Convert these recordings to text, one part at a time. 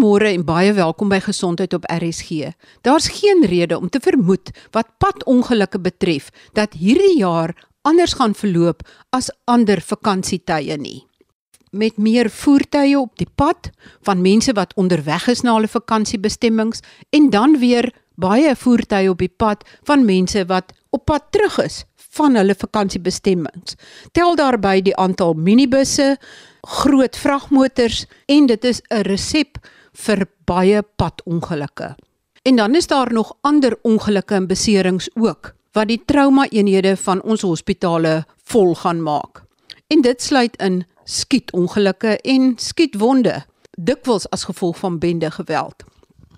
Goeiemôre en baie welkom by Gesondheid op RSG. Daar's geen rede om te vermoed wat padongelukke betref dat hierdie jaar anders gaan verloop as ander vakansietye nie. Met meer voertuie op die pad van mense wat onderweg is na hulle vakansiebestemmings en dan weer baie voertuie op die pad van mense wat op pad terug is van hulle vakansiebestemmings. Tel daarby die aantal minibusse, groot vragmotors en dit is 'n resep vir baie padongelukke. En dan is daar nog ander ongelukke en beserings ook wat die trauma-eenhede van ons hospitale vol gaan maak. En dit sluit in skietongelukke en skietwonde, dikwels as gevolg van bende geweld.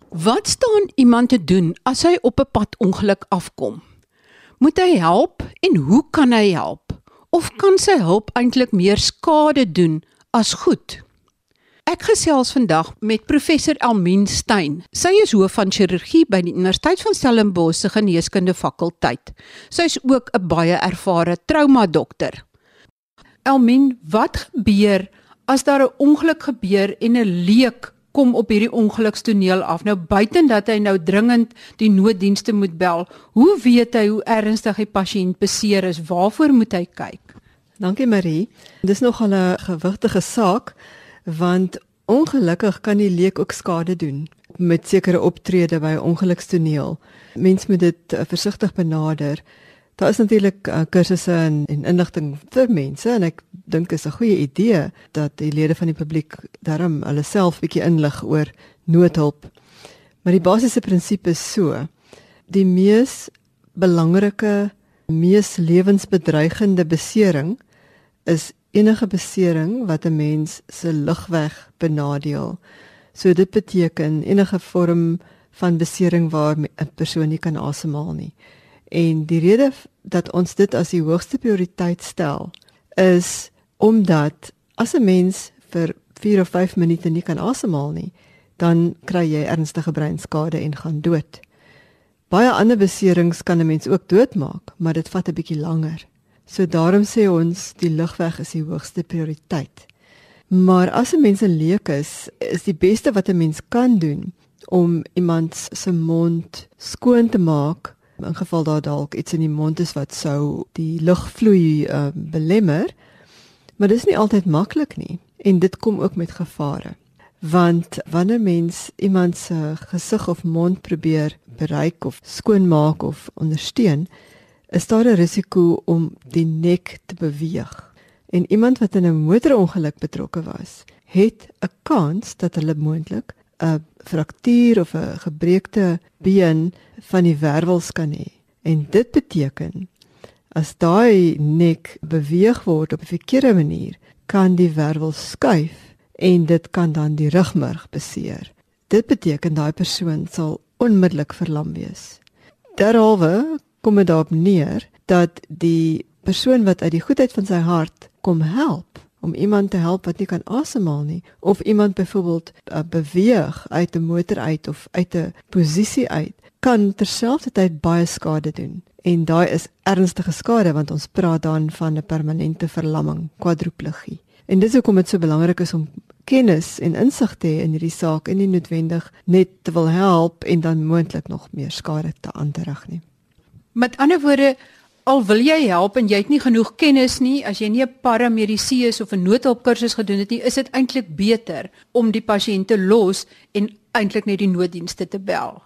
Wat staan iemand te doen as hy op 'n padongeluk afkom? Moet hy help en hoe kan hy help? Of kan sy hulp eintlik meer skade doen as goed? Ek gesels vandag met professor Elmien Stein. Sy is hoof van chirurgie by die Universiteit van Stellenbosch se geneeskunde fakulteit. Sy is ook 'n baie ervare trauma dokter. Elmien, wat gebeur as daar 'n ongeluk gebeur en 'n leek kom op hierdie ongelukstoneel af? Nou buiten dat hy nou dringend die nooddienste moet bel, hoe weet hy hoe ernstig die pasiënt beseer is? Waarvoor moet hy kyk? Dankie Marie. Dis nogal 'n gewigtige saak want ongelukkig kan die leek ook skade doen met sekere optrede by ongelukstoneel. Mens moet dit uh, versigtig benader. Daar is natuurlik uh, kursusse en, en inligting vir mense en ek dink is 'n goeie idee dat die lede van die publiek daarom hulle self bietjie inlig oor noodhulp. Maar die basiese prinsip is so: die mees belangrike, mees lewensbedreigende besering is enige besering wat 'n mens se lugweg benadeel. So dit beteken enige vorm van besering waar 'n persoon nie kan asemhaal nie. En die rede dat ons dit as die hoogste prioriteit stel is omdat as 'n mens vir 4 of 5 minute nie kan asemhaal nie, dan kry jy ernstige breinskade en gaan dood. Baie ander beserings kan 'n mens ook doodmaak, maar dit vat 'n bietjie langer. So daarom sê ons die lugweg is die hoogste prioriteit. Maar as 'n mens 'n leek is, is die beste wat 'n mens kan doen om iemand se mond skoon te maak in geval daar dalk iets in die mond is wat sou die lugvloei uh, belemmer. Maar dit is nie altyd maklik nie en dit kom ook met gevare. Want wanneer mens iemand se gesig of mond probeer bereik of skoon maak of ondersteun, is daar 'n risiko om die nek te beweeg. En iemand wat in 'n motorongeluk betrokke was, het 'n kans dat hulle moontlik 'n fraktuur of 'n gebreekte been van die wervels kan hê. En dit beteken as daai nek beweeg word op 'n verkeerde manier, kan die wervel skuif en dit kan dan die rugmurg beseer. Dit beteken daai persoon sal onmiddellik verlam wees. Derhalwe kom dit daarop neer dat die persoon wat uit die goedheid van sy hart kom help om iemand te help wat nie kan asemhaal nie of iemand byvoorbeeld uh, beweeg uit 'n motor uit of uit 'n posisie uit kan terselfdertyd baie skade doen. En daai is ernstige skade want ons praat dan van 'n permanente verlamming kwadriplegie en dis hoekom dit so belangrik is om kennis en insig te hê in hierdie saak en nie noodwendig net te wil help en dan moontlik nog meer skade te aanrig nie Met ander woorde, al wil jy help en jy het nie genoeg kennis nie, as jy nie 'n paramedisy is of 'n noodhulpkursus gedoen het nie, is dit eintlik beter om die pasiënt te los en eintlik net die nooddienste te bel.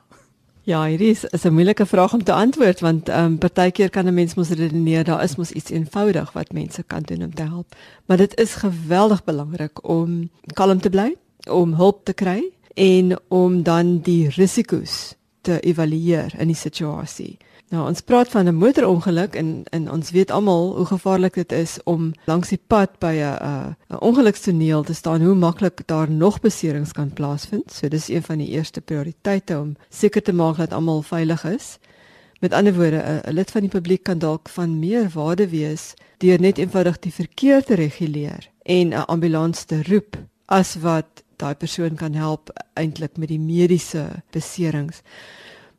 Ja, is, is 'n moeilike vraag om te antwoord want ehm um, partykeer kan 'n mens mos redeneer daar is mos iets eenvoudig wat mense kan doen om te help. Maar dit is geweldig belangrik om kalm te bly, om hulp te kry en om dan die risiko's te evalueer in die situasie. Nou ons praat van 'n motorongeluk en en ons weet almal hoe gevaarlik dit is om langs die pad by 'n 'n ongelukstoneel te staan, hoe maklik daar nog beserings kan plaasvind. So dis een van die eerste prioriteite om seker te maak dat almal veilig is. Met ander woorde, 'n lid van die publiek kan dalk van meer waarde wees deur net eenvoudig die verkeer te reguleer en 'n ambulans te roep as wat daai persoon kan help eintlik met die mediese beserings.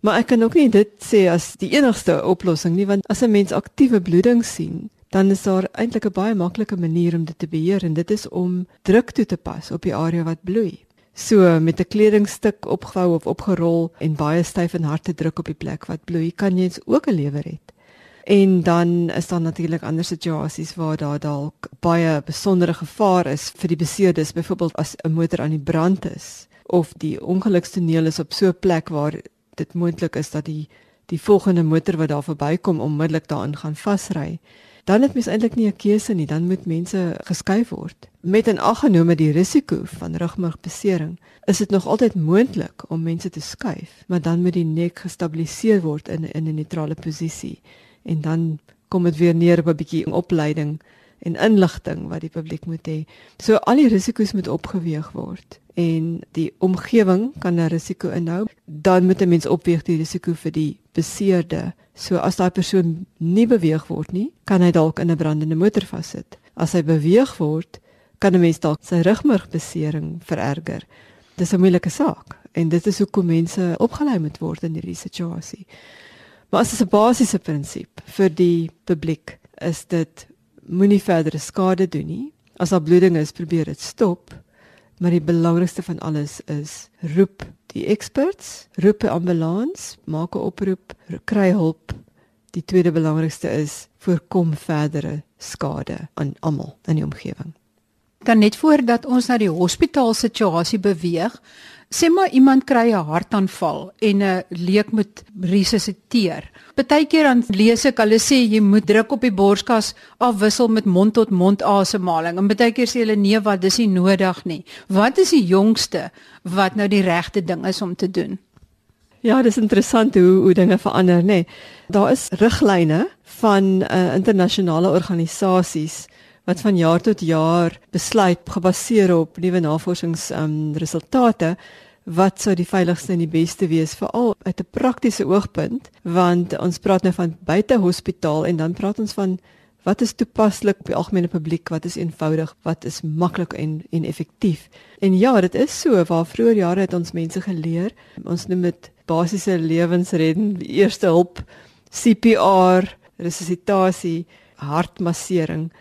Maar ek kan ook nie dit sê as die enigste oplossing nie want as 'n mens aktiewe bloeding sien, dan is daar eintlik 'n baie maklike manier om dit te beheer en dit is om druk toe te pas op die area wat bloei. So met 'n kledingstuk opgevou of opgerol en baie styf en hard te druk op die plek wat bloei, kan jy ook 'n lewer hê. En dan is daar natuurlik ander situasies waar daar dalk baie besondere gevaar is vir die beseerdes, byvoorbeeld as 'n motor aan die brand is of die ongelukstoneel is op so 'n plek waar dit moontlik is dat die die volgende motor wat daar verbykom onmiddellik daarin gaan vasry dan het mens eintlik nie 'n keuse nie, dan moet mense geskuif word. Met 'n aggenome die risiko van rugmurgbesering, is dit nog altyd moontlik om mense te skuif, maar dan moet die nek gestabiliseer word in in 'n neutrale posisie en dan kom dit weer neer op 'n bietjie opleiding en inligting wat die publiek moet hê. So al die risiko's moet opgeweeg word en die omgewing kan 'n risiko inhou, dan moet 'n mens opweeg die risiko vir die beseerde. So as daai persoon nie beweeg word nie, kan hy dalk in 'n brandende motor vassit. As hy beweeg word, kan 'n mens dalk sy rugmurgbesering vererger. Dis 'n moeilike saak en dit is hoekom mense opgelei moet word in hierdie situasie. Maar as 'n basiese prinsip vir die publiek is dit moenie verdere skade doen nie. As daar bloeding is, probeer dit stop. Maar die belangrikste van alles is roep die experts, roep 'n ambulans, maak 'n oproep, kry hulp. Die tweede belangrikste is voorkom verdere skade aan almal in die omgewing. Dan net voordat ons na die hospitaal situasie beweeg, sê maar iemand kry 'n hartaanval en 'n leek moet resusciteer. Partykeer dan lees ek hulle sê jy moet druk op die borskas afwissel met mond tot mond asemhaling. En partykeer sê hulle nee, wat dis nie nodig nie. Wat is die jongste wat nou die regte ding is om te doen? Ja, dis interessant hoe hoe dinge verander, nê. Nee. Daar is riglyne van uh, internasionale organisasies wat van jaar tot jaar besluit gebaseer op nuwe navorsingsresultate um, wat sou die veiligste en die beste wees veral uit 'n praktiese oogpunt want ons praat nou van buite hospitaal en dan praat ons van wat is toepaslik by algemene publiek wat is eenvoudig wat is maklik en en effektief. En ja dit is so waar vroeër jare het ons mense geleer ons noem dit basiese lewensredding eerste hulp CPR resuscitasie hartmassering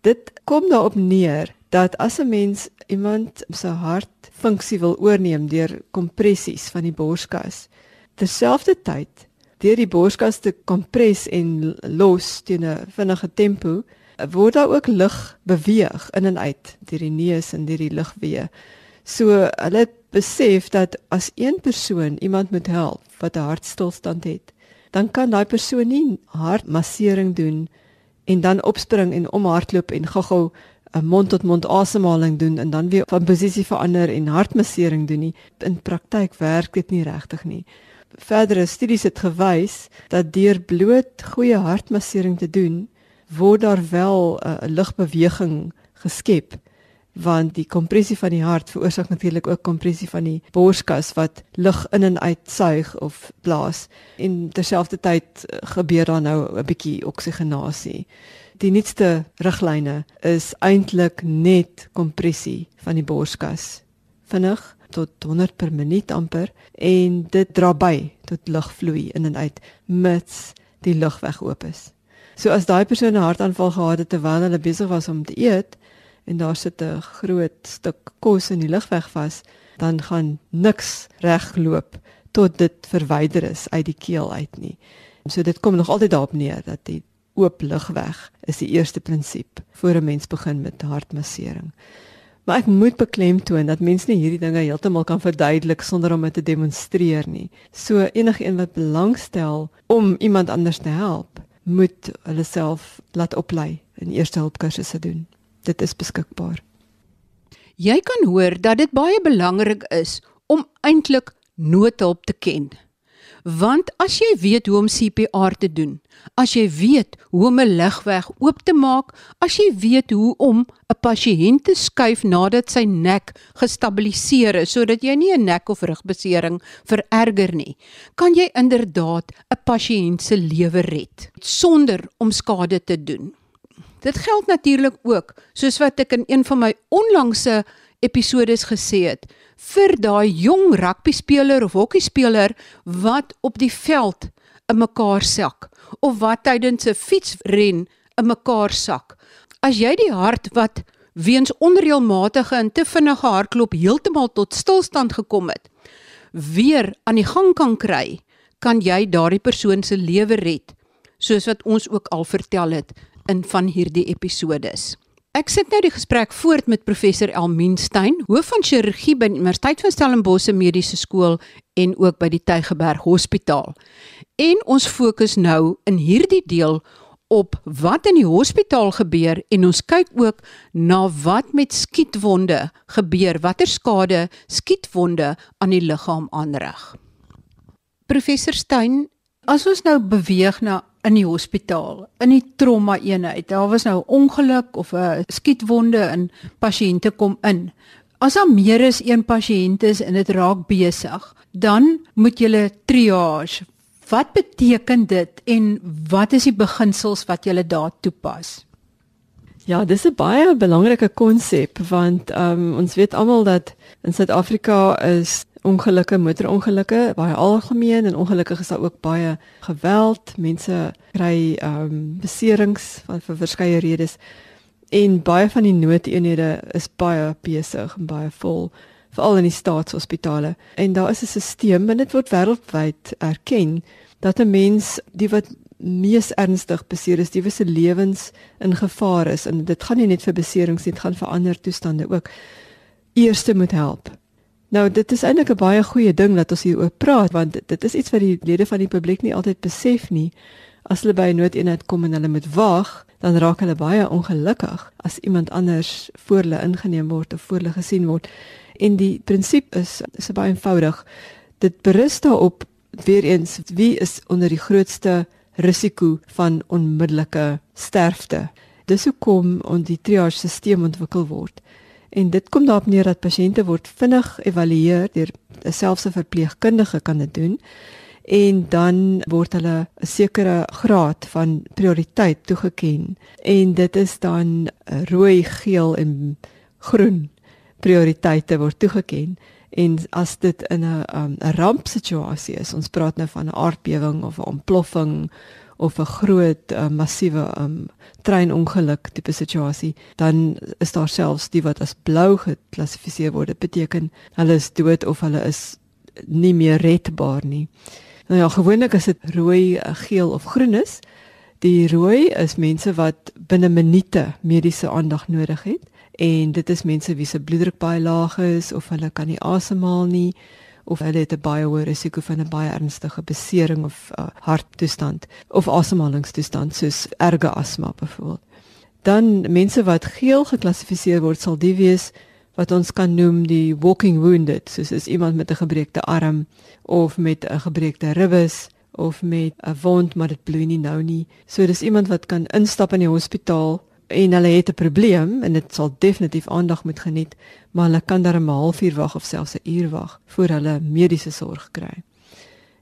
dit kom daarop neer dat as 'n mens iemand se hartfunksie wil oorneem deur kompressies van die borskas, terselfdertyd deur die borskas te kompres en los teen 'n vinnige tempo, word daar ook lug beweeg in en uit deur die neus en deur die lugweë. So hulle besef dat as een persoon iemand moet help wat 'n hartstilstand het, dan kan daai persoon nie hartmassering doen en dan opspring en omhardloop en gou-gou 'n mond-tot-mond asemhaling doen en dan weer van posisie verander en hartmassering doen nie. In praktyk werk dit nie regtig nie. Verdere studies het gewys dat deur bloot goeie hartmassering te doen, word daar wel 'n uh, ligbeweging geskep want die kompressie van die hart veroorsaak natuurlik ook kompressie van die borskas wat lug in en uit suig of blaas en terselfdertyd uh, gebeur daar nou 'n bietjie oksigenasie die nuutste riglyne is eintlik net kompressie van die borskas. Vinnig tot 100 per minuut amper en dit dra by tot lugvloei in en uit mits die lugweg oop is. So as daai persoon 'n hartaanval gehad het terwyl hulle besig was om te eet en daar sit 'n groot stuk kos in die lugweg vas, dan gaan niks regloop tot dit verwyder is uit die keel uit nie. So dit kom nog altyd daarop neer dat die oop lugweg is die eerste prinsip voor 'n mens begin met hartmassering. Maar ek moet beklemtoon dat mense nie hierdie dinge heeltemal kan verduidelik sonder om dit te demonstreer nie. So enigiemand wat belangstel om iemand anders te help, moet hulle self laat oplei en eerste hulp kursusse doen. Dit is beskikbaar. Jy kan hoor dat dit baie belangrik is om eintlik noodhulp te ken. Want as jy weet hoe om CPR te doen, as jy weet hoe om 'n ligweg oop te maak, as jy weet hoe om 'n pasiënt te skuif nadat sy nek gestabiliseer is sodat jy nie 'n nek of rugbesering vererger nie, kan jy inderdaad 'n pasiënt se lewe red sonder om skade te doen. Dit geld natuurlik ook, soos wat ek in een van my onlangse episodes gesê het, vir daai jong rugby speler of hokkie speler wat op die veld in mekaar sak of wat tydens 'n fietsren in mekaar sak. As jy die hart wat weens onreëlmatige en te vinnige hartklop heeltemal tot stilstand gekom het, weer aan die gang kan kry, kan jy daardie persoon se lewe red, soos wat ons ook al vertel het in van hierdie episodes. Ek sit nou die gesprek voort met professor Elmien Stein, hoof van chirurgie by Universiteit van Stellenbosch Mediese Skool en ook by die Tygerberg Hospitaal. En ons fokus nou in hierdie deel op wat in die hospitaal gebeur en ons kyk ook na wat met skietwonde gebeur, watter skade skietwonde aan die liggaam aanrig. Professor Stein, as ons nou beweeg na in die hospitaal, in die trauma eenheid. Daar was nou 'n ongeluk of 'n skietwonde en pasiënte kom in. As daar meer as een pasiënt is en dit raak besig, dan moet jy triage. Wat beteken dit en wat is die beginsels wat jy daar toepas? Ja, dis 'n baie belangrike konsep want um, ons weet almal dat in Suid-Afrika is ongelukke, motorongelukke baie algemeen en ongelukkig is daar ook baie geweld. Mense kry ehm um, beserings van vir verskeie redes. En baie van die noodeenhede is baie besig en baie vol, veral in die staatshospitale. En daar is 'n stelsel en dit word wêreldwyd erken dat 'n mens die wat mees ernstig beseer is, die wisse lewens in gevaar is en dit gaan nie net vir beserings nie, dit gaan vir ander toestande ook. Eerste moet help. Nou dit is eintlik 'n baie goeie ding dat ons hieroor praat want dit is iets wat die lede van die publiek nie altyd besef nie. As hulle by 'n noodeenheid kom en hulle moet wag, dan raak hulle baie ongelukkig as iemand anders voor hulle ingeneem word of voor hulle gesien word. En die prinsip is is baie eenvoudig. Dit berus daarop weer eens wie is onder die grootste risiko van onmiddellike sterfte. Dis hoekom ons die triage stelsel ontwikkel word. En dit kom daarop neer dat pasiënte word vinnig evalueer deur 'n selfse verpleegkundige kan dit doen en dan word hulle 'n sekere graad van prioriteit toegeken en dit is dan rooi, geel en groen prioriteite word toegeken en as dit in 'n um, 'n rampsituasie is ons praat nou van 'n aardbewing of 'n ontploffing of 'n groot uh, massiewe um, treinongeluk tipe situasie, dan is daar selfs die wat as blou geklassifiseer word. Dit beteken hulle is dood of hulle is nie meer redbaar nie. Nou ja, gewoonlik is dit rooi, eh, geel of groen is. Die rooi is mense wat binne minute mediese aandag nodig het en dit is mense wie se bloeddruk baie laag is of hulle kan nie asemhaal nie of hulle het 'n baie hoë risiko van 'n baie ernstige besering of uh, harttoestand of asemhalingstoestand soos erge asma byvoorbeeld. Dan mense wat geel geklassifiseer word sal die wees wat ons kan noem die walking wounded, soos is iemand met 'n gebreekte arm of met 'n gebreekte ribbes of met 'n wond maar dit bloei nie nou nie. So dis iemand wat kan instap in die hospitaal en hulle het 'n probleem en dit sal definitief aandag moet geniet, maar hulle kan daar 'n halfuur wag of selfs 'n uur wag voor hulle mediese sorg kry.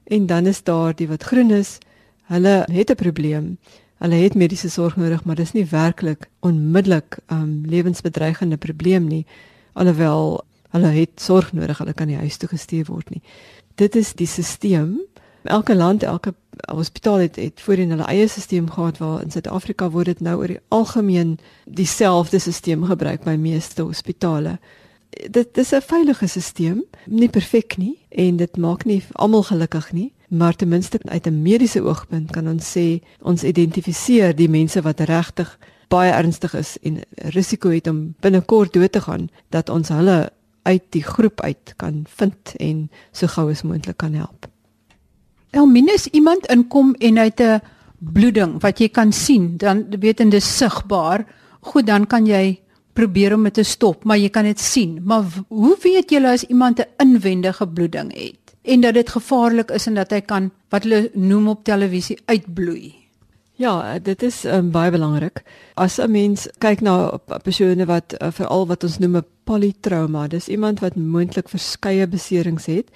En dan is daar die wat groen is, hulle het 'n probleem. Hulle het mediese sorg nodig, maar dis nie werklik onmiddellik 'n um, lewensbedreigende probleem nie, alhoewel hulle het sorg nodig, hulle kan nie huis toe gestuur word nie. Dit is die stelsel elke land, elke hospitaal het het voorheen hulle eie stelsel gehad waar in Suid-Afrika word dit nou oor die algemeen dieselfde stelsel gebruik by meeste hospitale. Dit is 'n veilige stelsel, nie perfek nie en dit maak nie almal gelukkig nie, maar ten minste uit 'n mediese oogpunt kan ons sê ons identifiseer die mense wat regtig baie ernstig is en risiko het om binnekort dood te gaan dat ons hulle uit die groep uit kan vind en so gou as moontlik kan help. Elminus iemand inkom en hy het 'n bloeding wat jy kan sien, dan weet en dit sigbaar. Goed, dan kan jy probeer om dit te stop, maar jy kan dit sien. Maar hoe weet jy as iemand 'n inwendige bloeding het en dat dit gevaarlik is en dat hy kan wat hulle noem op televisie uitbloei? Ja, dit is um, baie belangrik. As 'n mens kyk na persone wat uh, veral wat ons noem 'n polytrauma, dis iemand wat moontlik verskeie beserings het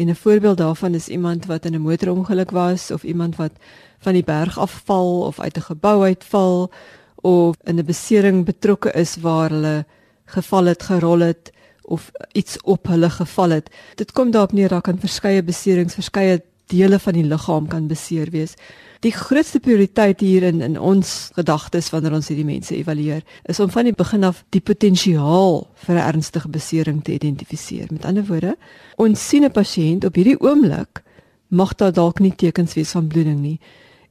En 'n voorbeeld daarvan is iemand wat in 'n motorongeluk was of iemand wat van die berg afval of uit 'n gebou uitval of in 'n besering betrokke is waar hulle geval het, gerol het of iets op hulle geval het. Dit kom daarop neer dat kan verskeie beserings, verskeie dele van die liggaam kan beseer wees. Die grootste prioriteit hier in in ons gedagtes wanneer ons hierdie mense evalueer, is om van die begin af die potensiaal vir 'n ernstige besering te identifiseer. Met ander woorde, ons sien 'n pasiënt op hierdie oomblik mag daar dalk nie tekens wees van bloeding nie.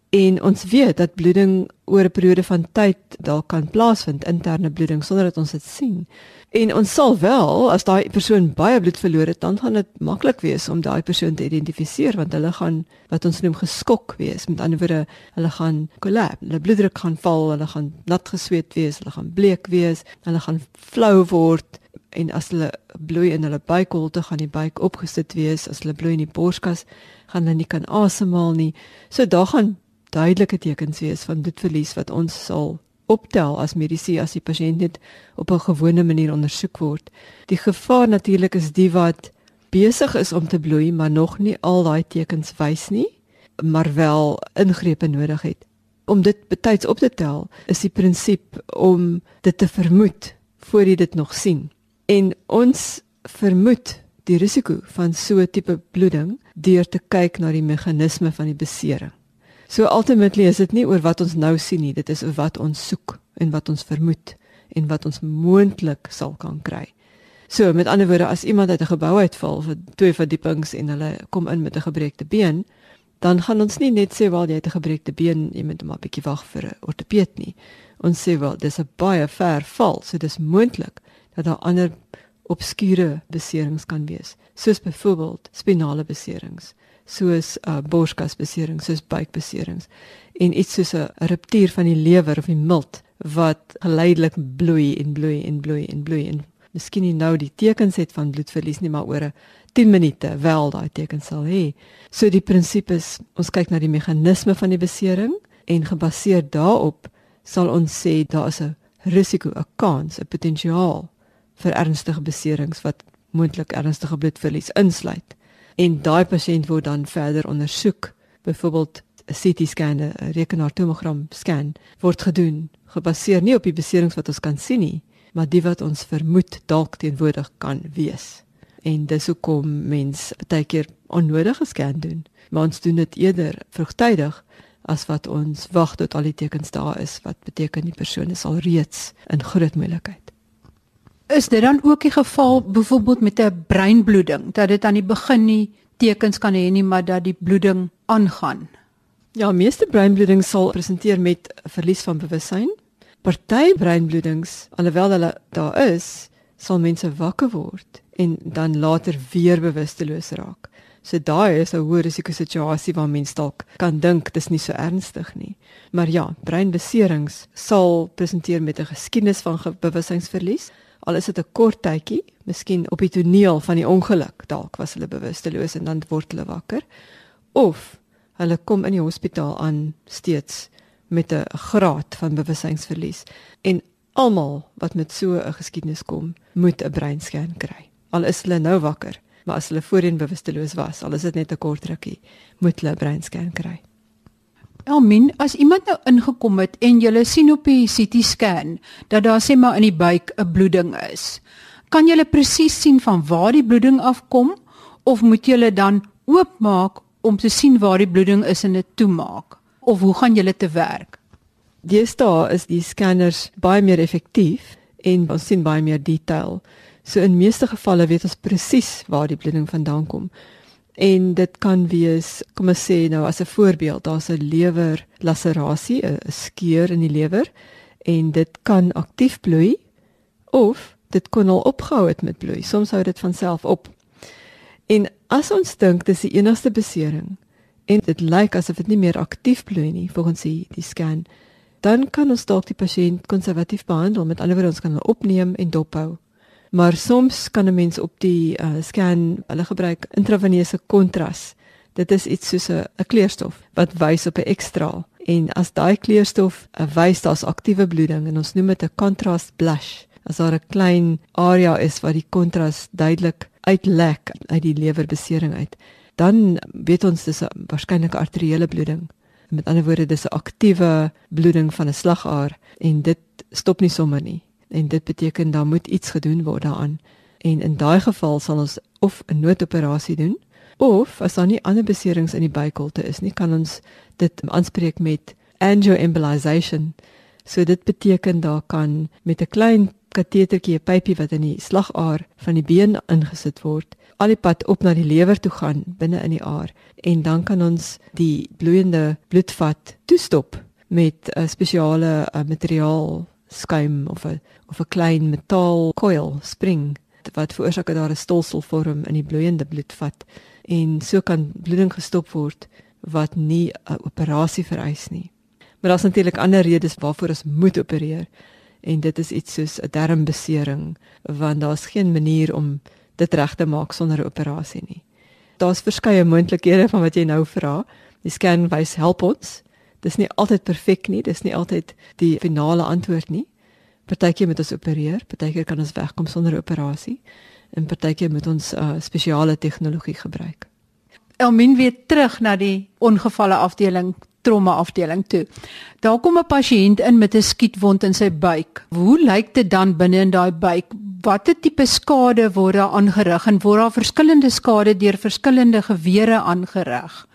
En ons weet dat bloeding oor 'n periode van tyd dalk kan plaasvind, interne bloeding sonder dat ons dit sien. En ons sal wel as daai persoon baie bloed verloor het, dan gaan dit maklik wees om daai persoon te identifiseer want hulle gaan wat ons noem geskok wees. Met ander woorde, hulle gaan kollapse, hulle bloeddruk gaan val, hulle gaan nat gesweet wees, hulle gaan bleek wees, hulle gaan flou word en as hulle bloei in hulle buikholte gaan die buik opgesit wees, as hulle bloei in die borskas gaan hulle nie kan asemhaal nie. So daar gaan duidelike tekens wees van bloedverlies wat ons sal optel as medisy as die pasiënt net op 'n gewone manier ondersoek word. Die gevaar natuurlik is die wat besig is om te bloei maar nog nie al daai tekens wys nie, maar wel ingrepe nodig het. Om dit betyds op te tel is die prinsip om dit te vermoed voor jy dit nog sien. En ons vermoed die risiko van so 'n tipe bloeding deur te kyk na die meganisme van die besering. So ultimately is dit nie oor wat ons nou sien nie, dit is oor wat ons soek en wat ons vermoed en wat ons moontlik sal kan kry. So met ander woorde, as iemand uit 'n gebou uitval vir twee verdiepings en hulle kom in met 'n gebreekte been, dan gaan ons nie net sê wel jy het 'n gebreekte been, jy moet maar 'n bietjie wag vir 'n ortopeed nie. Ons sê wel dis 'n baie ver val, so dis moontlik dat daar ander obskure beserings kan wees, soos byvoorbeeld spinale beserings soos uh, borskasbesering, soos buikbeserings en iets soos 'n ruptuur van die lewer of die milt wat geleidelik bloei en bloei en bloei en bloei en miskien nie nou die tekens het van bloedverlies nie, maar oor 'n 10 minute wel daai tekens sal hê. So die prinsip is ons kyk na die meganisme van die besering en gebaseer daarop sal ons sê daar is 'n risiko, 'n kans, 'n potensiaal vir ernstige beserings wat moontlik ernstige bloedverlies insluit en daai pasiënt word dan verder ondersoek. Byvoorbeeld 'n CT scan, 'n rekenaartomogram scan word gedoen gebaseer nie op die beserings wat ons kan sien nie, maar die wat ons vermoed dalk teenwoordig kan wees. En dis hoekom mens baie keer onnodige scan doen. Maar ons doen dit eerder vroegtydig as wat ons wag tot al die tekens daar is wat beteken die persoon is al reeds in groot moeilikheid. Is dit dan ook die geval byvoorbeeld met 'n breinbloeding dat dit aan die begin nie tekens kan hê nie maar dat die bloeding aangaan? Ja, meeste breinbloedings sal presenteer met verlies van bewussyn. Party breinbloedings, alhoewel hulle daar is, sal mense wakker word en dan later weer bewusteloos raak. So daai is 'n hoë risiko situasie waar mens dalk kan dink dis nie so ernstig nie. Maar ja, breinbeserings sal presenteer met 'n geskiedenis van bewussynsverlies al is dit 'n kort tydjie, miskien op die toneel van die ongeluk, dalk was hulle bewusteloos en dan word hulle wakker of hulle kom in die hospitaal aan steeds met 'n graad van bewussynsverlies en almal wat met so 'n geskiedenis kom, moet 'n breinscan kry. Al is hulle nou wakker, maar as hulle voorheen bewusteloos was, al is dit net 'n kort rukkie, moet hulle 'n breinscan kry. Elmin, as iemand nou ingekom het en jy sien op die CT scan dat daar sê maar in die buik 'n bloeding is, kan jy presies sien van waar die bloeding afkom of moet jy dan oopmaak om te sien waar die bloeding is en dit toemaak of hoe gaan jy te werk? Deesdae is die scanners baie meer effektief en ons sien baie meer detail. So in meeste gevalle weet ons presies waar die bloeding vandaan kom en dit kan wees kom ons sê nou as 'n voorbeeld daar's 'n lewer laserasie 'n skeur in die lewer en dit kan aktief bloei of dit kon al opgehou het met bloei. Soms hou dit van self op. En as ons dink dis die enigste besering en dit lyk asof dit nie meer aktief bloei nie volgens die, die scan dan kan ons dalk die pasiënt konservatief behandel. Met ander woorde ons kan hom opneem en dophou Maar soms kan 'n mens op die uh, scan hulle gebruik intraveneuse kontras. Dit is iets soos 'n kleurstof wat wys op 'n ekstraal. En as daai kleurstof uh, wys daar's aktiewe bloeding en ons noem dit 'n contrast blush. As daar 'n klein area is waar die kontras duidelik uitlek uit die lewerbesering uit, dan weet ons dis 'n waarskynlike arteriële bloeding. Met ander woorde, dis 'n aktiewe bloeding van 'n slagaar en dit stop nie sommer nie en dit beteken dan moet iets gedoen word daaraan. En in daai geval sal ons of 'n noodoperasie doen Of as daar nie ander beserings in die buikholte is nie, kan ons dit aanspreek met angioembolization. So dit beteken daar kan met 'n klein katetertjie, 'n pypie wat in die slagaar van die been ingesit word, al die pad op na die lewer toe gaan binne in die aar en dan kan ons die bloeiende bloedvat toestop met 'n spesiale materiaal skuim of 'n of 'n klein metaal coil spring wat veroorsaak dat daar 'n stolsel vorm in die bloeiende bloedvat en so kan bloeding gestop word wat nie 'n operasie vereis nie. Maar daar's natuurlik ander redes waarvoor ons moet opereer en dit is iets soos 'n darmbesering want daar's geen manier om dit reg te maak sonder 'n operasie nie. Daar's verskeie moontlikhede van wat jy nou vra. Die scan wys help ons. Dis nie altyd perfek nie, dis nie altyd die finale antwoord nie. Partykeer moet ons opereer, partykeer kan ons wegkom sonder operasie en partykeer moet ons uh, spesiale tegnologie gebruik. Elmin weer terug na die ongevalle afdeling trauma afdeling toe. Daar kom 'n pasiënt in met 'n skietwond in sy buik. Hoe lyk dit dan binne in daai buik? Watter tipe skade word daar aangerig en word daar verskillende skade deur verskillende gewere aangerig?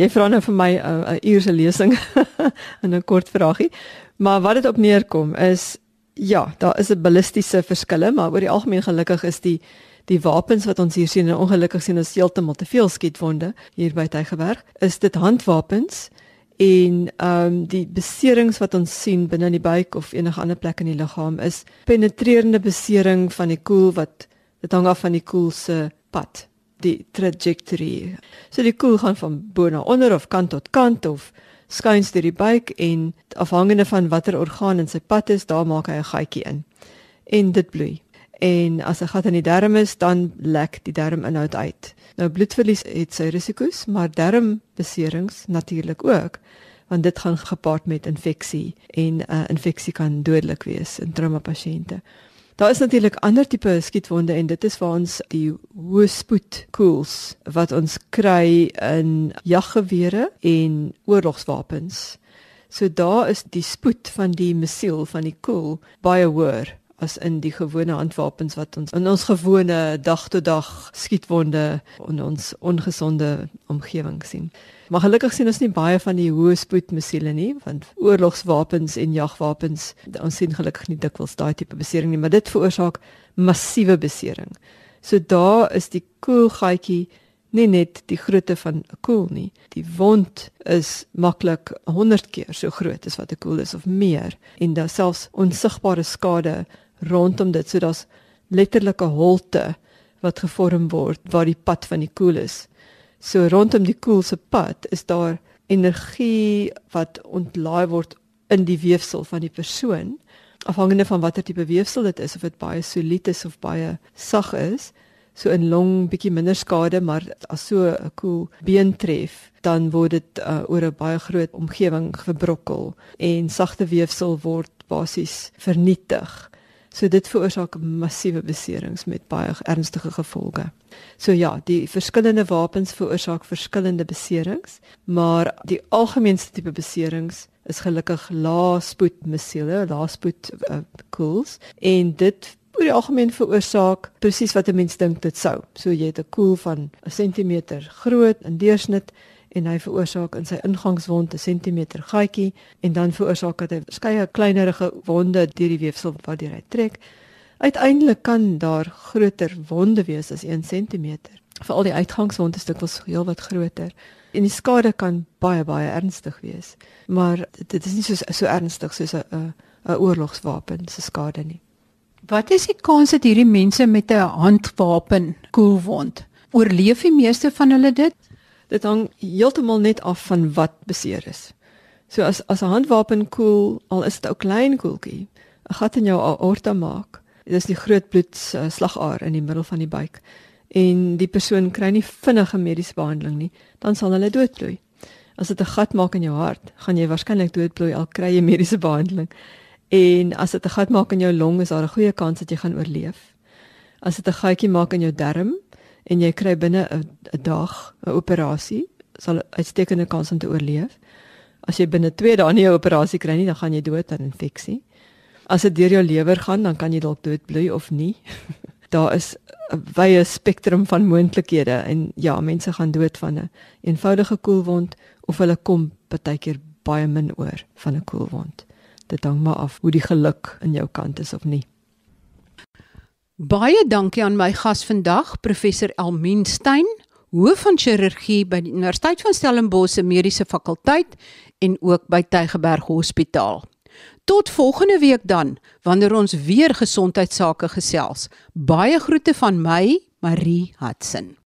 Jy vra nou vir my uh, 'n uur se lesing in 'n kort vragie. Maar wat dit op neerkom is ja, daar is 'n ballistiese verskille, maar oor die algemeen gelukkig is die die wapens wat ons hier sien en ongelukkig sien ons heeltemal te veel skietwonde hier by Tygerberg, is dit handwapens en ehm um, die beserings wat ons sien binne in die buik of enige ander plek in die liggaam is penetrerende besering van die koel wat dit hang af van die koel se pad die trajectory. So die koel gaan van bo na onder of kant tot kant of skuins deur die buik en afhangende van watter orgaan in sy pad is daar maak hy 'n gaatjie in. En dit bloei. En as 'n gat in die darm is dan lek die darminhoud uit. Nou bloedverlies het sy risiko's, maar darmbeserings natuurlik ook, want dit gaan gepaard met infeksie en 'n uh, infeksie kan dodelik wees in trauma pasiënte. Daar is natuurlik ander tipe skietwonde en dit is waar ons die hoë spoed koels wat ons kry in jaggewere en oorlogswapens. So daar is die spoed van die missiel van die koel baie hoër as in die gewone handwapens wat ons in ons gewone dag tot dag skietwonde in ons ongesonde omgewing sien. Maar gelukkig sien ons nie baie van die hoë spoed missiele nie, want oorlogswapens en jagwapens, ons sien gelukkig nie dikwels daai tipe besering nie, maar dit veroorsaak massiewe besering. So daar is die koelgaatjie nie net die grootte van 'n koel nie. Die wond is maklik 100 keer so groot as wat 'n koel is of meer en daar selfs onsigbare skade rondom dit. So daar's letterlike holte wat gevorm word waar die pad van die koel is. So rondom die koel se pad is daar energie wat ontlaai word in die weefsel van die persoon afhangende van watter tipe weefsel dit is of dit baie solied is of baie sag is so in long bietjie minder skade maar as so 'n koel been tref dan word dit uh, oor 'n baie groot omgewing verbrokkel en sagte weefsel word basies vernietig So dit veroorsaak massiewe beserings met baie ernstige gevolge. So ja, die verskillende wapens veroorsaak verskillende beserings, maar die algemeenste tipe beserings is gelukkig laaspoed missiele, laaspoed uh, koels en dit oor die algemeen veroorsaak presies wat 'n mens dink dit sou. So jy het 'n koel van 'n sentimeter groot in deursnit en hy veroorsaak in sy ingangswond 'n sentimeter gaatjie en dan veroorsaak dit verskeie kleinerige wonde deur die weefsel waardeur hy trek. Uiteindelik kan daar groter wonde wees as 1 cm. Veral die uitgangswond is dikwels heel wat groter. En die skade kan baie baie ernstig wees. Maar dit is nie so so ernstig soos 'n 'n oorlogswapen se skade nie. Wat is die kans dat hierdie mense met 'n handwapen koelwond oorleef die meeste van hulle dit? Dit hang heeltemal net af van wat beseer is. So as as 'n handwapen koel, al is dit 'n klein koeltjie, 'n gat in jou aorta maak. Dit is die groot bloedslagaar in die middel van die buik en die persoon kry nie vinnige mediese behandeling nie, dan sal hulle doodbloei. As dit 'n gat maak in jou hart, gaan jy waarskynlik doodbloei al kry jy mediese behandeling. En as dit 'n gat maak in jou long, is daar 'n goeie kans dat jy gaan oorleef. As dit 'n gatjie maak in jou darm, en jy kry binne 'n dag 'n operasie, sal uitstekende kans om te oorleef. As jy binne 2 dae nie 'n operasie kry nie, dan gaan jy dood aan infeksie. As dit deur jou lewer gaan, dan kan jy dalk doodbloei of nie. daar is 'n wye spektrum van moontlikhede en ja, mense gaan dood van 'n een eenvoudige koelwond of hulle kom partykeer baie min oor van 'n koelwond. Dit hang maar af hoe die geluk in jou kant is of nie. Baie dankie aan my gas vandag, professor Elmien Stein, hoof van chirurgie by die Universiteit van Stellenbosch se Mediese Fakulteit en ook by Tygerberg Hospitaal. Tot volgende week dan, wanneer ons weer gesondheidsake gesels. Baie groete van my, Marie Hudson.